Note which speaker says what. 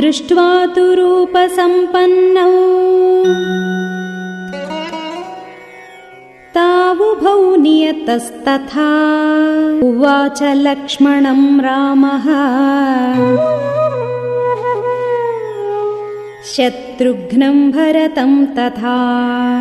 Speaker 1: दृष्ट्वा तु रूपसम्पन्नौ। तावुभौ नियतस्तथा। उवाच लक्ष्मणं रामः। शत्रुघ्नं भरतं तथा।